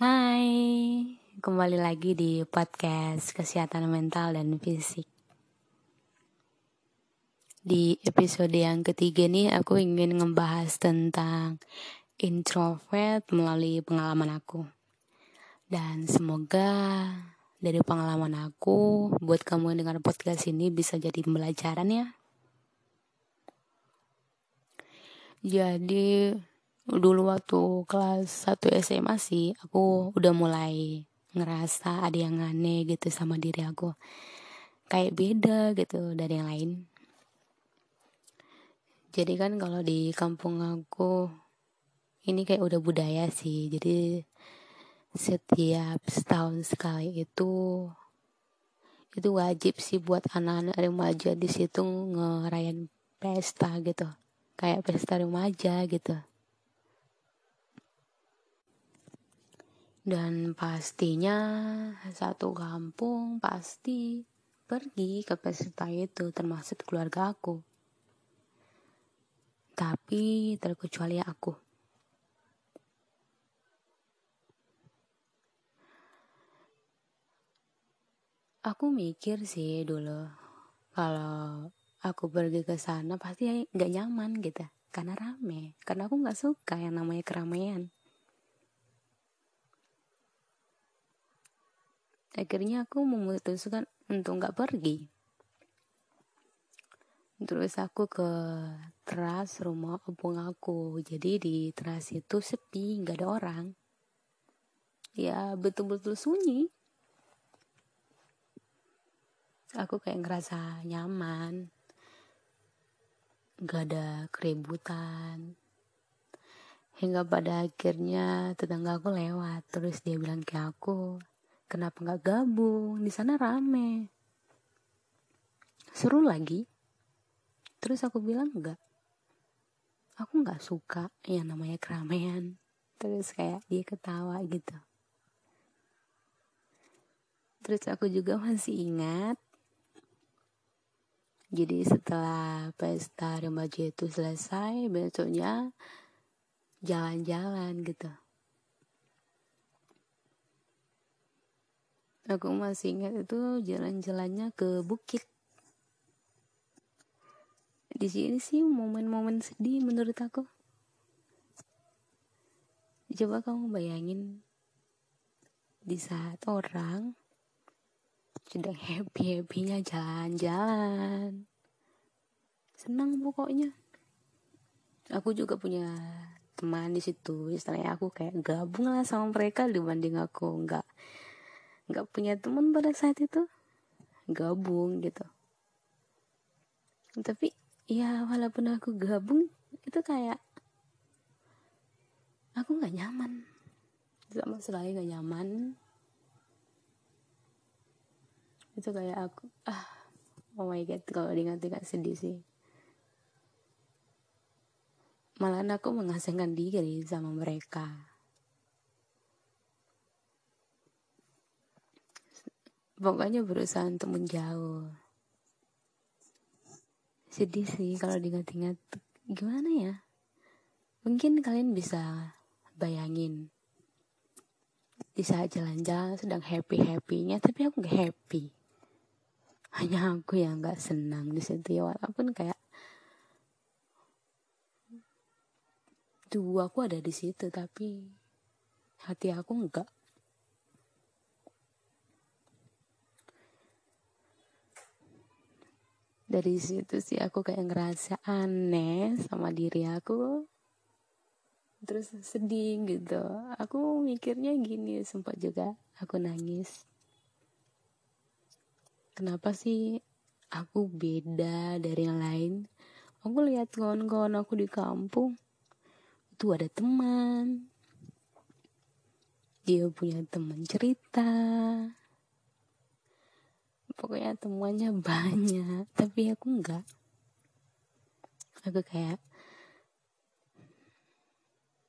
Hai, kembali lagi di podcast kesehatan mental dan fisik. Di episode yang ketiga nih aku ingin ngebahas tentang introvert melalui pengalaman aku. Dan semoga dari pengalaman aku buat kamu yang dengar podcast ini bisa jadi pembelajaran ya. Jadi dulu waktu kelas 1 SMA sih aku udah mulai ngerasa ada yang aneh gitu sama diri aku. Kayak beda gitu dari yang lain. Jadi kan kalau di kampung aku ini kayak udah budaya sih. Jadi setiap setahun sekali itu itu wajib sih buat anak-anak remaja di situ ngerayain pesta gitu. Kayak pesta remaja gitu Dan pastinya satu kampung pasti pergi ke pesta itu termasuk keluarga aku. Tapi terkecuali aku. Aku mikir sih dulu kalau aku pergi ke sana pasti nggak nyaman gitu karena rame karena aku nggak suka yang namanya keramaian akhirnya aku memutuskan untuk nggak pergi. Terus aku ke teras rumah opung aku. Jadi di teras itu sepi nggak ada orang. Ya betul-betul sunyi. Aku kayak ngerasa nyaman. Nggak ada keributan. Hingga pada akhirnya tetangga aku lewat. Terus dia bilang ke aku Kenapa nggak gabung? Di sana rame. Seru lagi. Terus aku bilang enggak. Aku nggak suka yang namanya keramaian. Terus kayak dia ketawa gitu. Terus aku juga masih ingat. Jadi setelah pesta remaja itu selesai, besoknya jalan-jalan gitu. Aku masih ingat itu jalan-jalannya ke bukit. Di sini sih momen-momen sedih menurut aku. Coba kamu bayangin di saat orang sedang happy-happynya jalan-jalan. Senang pokoknya. Aku juga punya teman di situ. Istilahnya aku kayak gabung lah sama mereka dibanding aku nggak nggak punya teman pada saat itu gabung gitu. Tapi ya walaupun aku gabung itu kayak aku nggak nyaman. Sama sekali nggak nyaman. Itu kayak aku ah oh my god kalau diingat-ingat sedih sih. Malah aku mengasingkan diri sama mereka pokoknya berusaha untuk menjauh. Sedih sih kalau diingat-ingat. Gimana ya? Mungkin kalian bisa bayangin. Di saat jalan-jalan sedang happy-happynya tapi aku gak happy. Hanya aku yang gak senang di situ ya walaupun kayak tuh aku ada di situ tapi hati aku enggak dari situ sih aku kayak ngerasa aneh sama diri aku. Terus sedih gitu. Aku mikirnya gini sempat juga aku nangis. Kenapa sih aku beda dari yang lain? Aku lihat kawan-kawan aku di kampung itu ada teman. Dia punya teman cerita pokoknya temuannya banyak. Tapi aku enggak. Aku kayak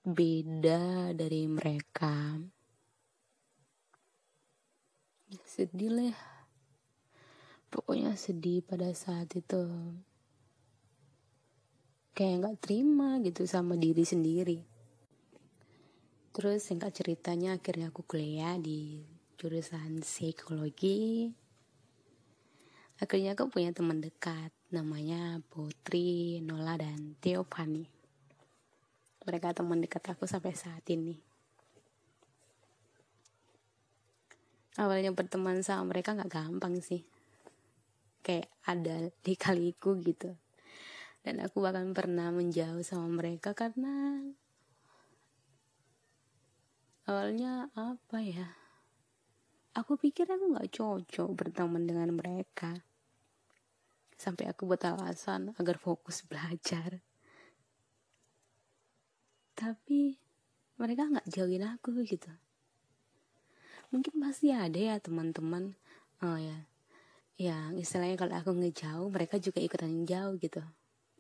beda dari mereka. Sedih lah. Pokoknya sedih pada saat itu. Kayak nggak terima gitu sama diri sendiri. Terus singkat ceritanya akhirnya aku kuliah di jurusan psikologi akhirnya aku punya teman dekat namanya Putri, Nola, dan Teopani mereka teman dekat aku sampai saat ini. Awalnya berteman sama mereka nggak gampang sih. Kayak ada di kaliku gitu. Dan aku bahkan pernah menjauh sama mereka karena awalnya apa ya? Aku pikir aku nggak cocok berteman dengan mereka sampai aku buat alasan agar fokus belajar. Tapi mereka nggak jauhin aku gitu. Mungkin pasti ada ya teman-teman oh ya yang istilahnya kalau aku ngejauh mereka juga ikutan jauh gitu.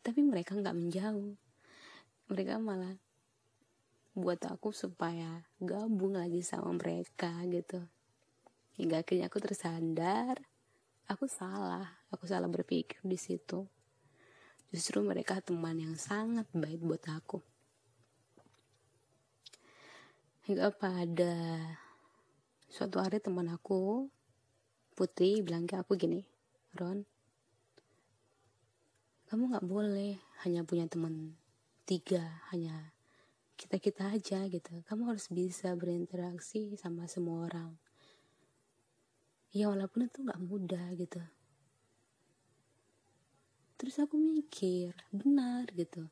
Tapi mereka nggak menjauh. Mereka malah buat aku supaya gabung lagi sama mereka gitu. Hingga akhirnya aku tersadar aku salah. Aku salah berpikir di situ. Justru mereka teman yang sangat baik buat aku. Hingga pada suatu hari teman aku Putri bilang ke aku gini Ron kamu nggak boleh hanya punya teman tiga hanya kita-kita aja gitu. Kamu harus bisa berinteraksi sama semua orang ya walaupun itu nggak mudah gitu. Terus aku mikir benar gitu.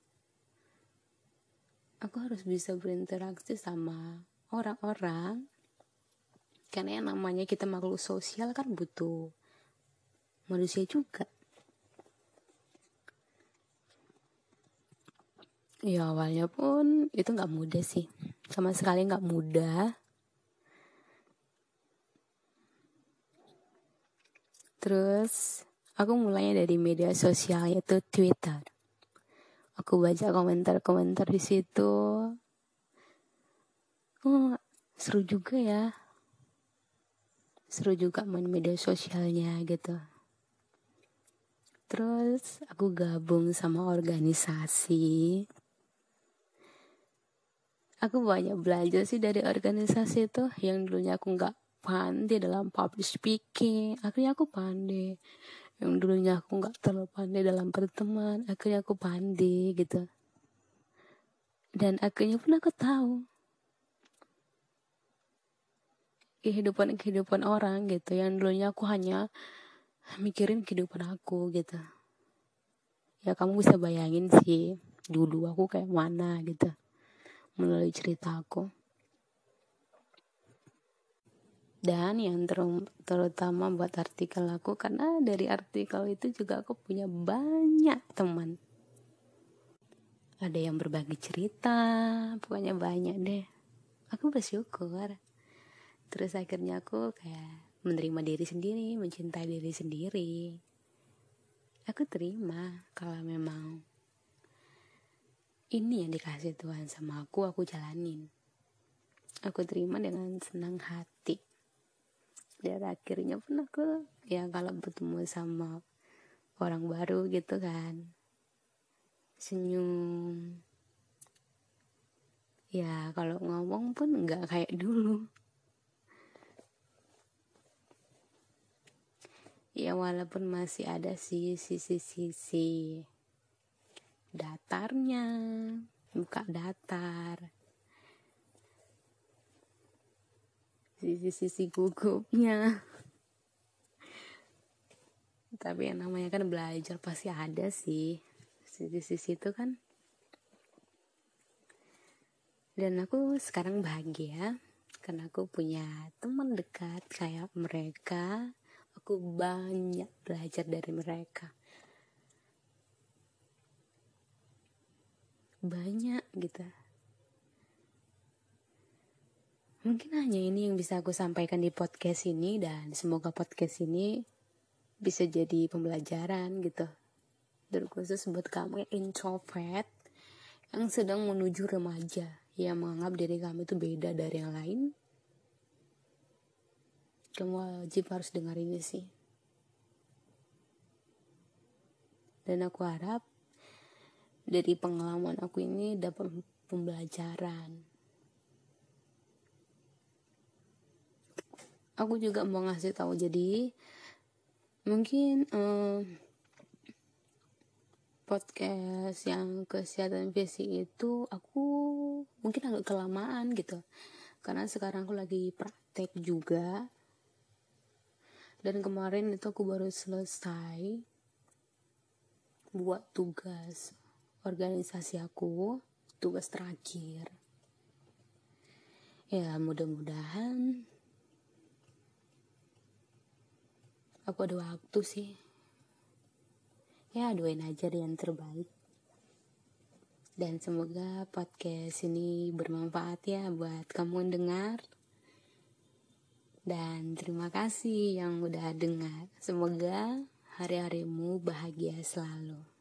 Aku harus bisa berinteraksi sama orang-orang. Karena yang namanya kita makhluk sosial kan butuh manusia juga. Ya awalnya pun itu nggak mudah sih. Sama sekali nggak mudah terus aku mulainya dari media sosial yaitu Twitter. Aku baca komentar-komentar di situ. Oh seru juga ya. Seru juga main media sosialnya gitu. Terus aku gabung sama organisasi. Aku banyak belajar sih dari organisasi itu. Yang dulunya aku nggak pandai dalam public speaking. Akhirnya aku pandai. Yang dulunya aku nggak terlalu pandai dalam berteman akhirnya aku pandai gitu. Dan akhirnya pun aku tahu kehidupan kehidupan orang gitu. Yang dulunya aku hanya mikirin kehidupan aku gitu. Ya kamu bisa bayangin sih dulu aku kayak mana gitu. Melalui cerita aku. Dan yang ter terutama buat artikel aku karena dari artikel itu juga aku punya banyak teman. Ada yang berbagi cerita, pokoknya banyak deh. Aku bersyukur. Terus akhirnya aku kayak menerima diri sendiri, mencintai diri sendiri. Aku terima kalau memang ini yang dikasih Tuhan sama aku aku jalanin aku terima dengan senang hati dan akhirnya pun aku ya kalau bertemu sama orang baru gitu kan. Senyum. Ya kalau ngomong pun nggak kayak dulu. Ya walaupun masih ada sih sisi-sisi datarnya buka datar sisi-sisi gugupnya tapi yang namanya kan belajar pasti ada sih. Sisi-sisi itu kan. Dan aku sekarang bahagia karena aku punya teman dekat kayak mereka. Aku banyak belajar dari mereka. Banyak gitu mungkin hanya ini yang bisa aku sampaikan di podcast ini dan semoga podcast ini bisa jadi pembelajaran gitu. Terkhusus buat kamu yang introvert yang sedang menuju remaja yang menganggap diri kamu itu beda dari yang lain kamu wajib harus dengar ini sih. Dan aku harap dari pengalaman aku ini dapat pembelajaran aku juga mau ngasih tahu jadi mungkin um, podcast yang kesehatan fisik itu aku mungkin agak kelamaan gitu. Karena sekarang aku lagi praktek juga. Dan kemarin itu aku baru selesai buat tugas organisasi aku tugas terakhir. Ya mudah-mudahan aku ada waktu sih. Ya doain aja yang terbaik. Dan semoga podcast ini bermanfaat ya buat kamu dengar. Dan terima kasih yang udah dengar. Semoga hari-harimu bahagia selalu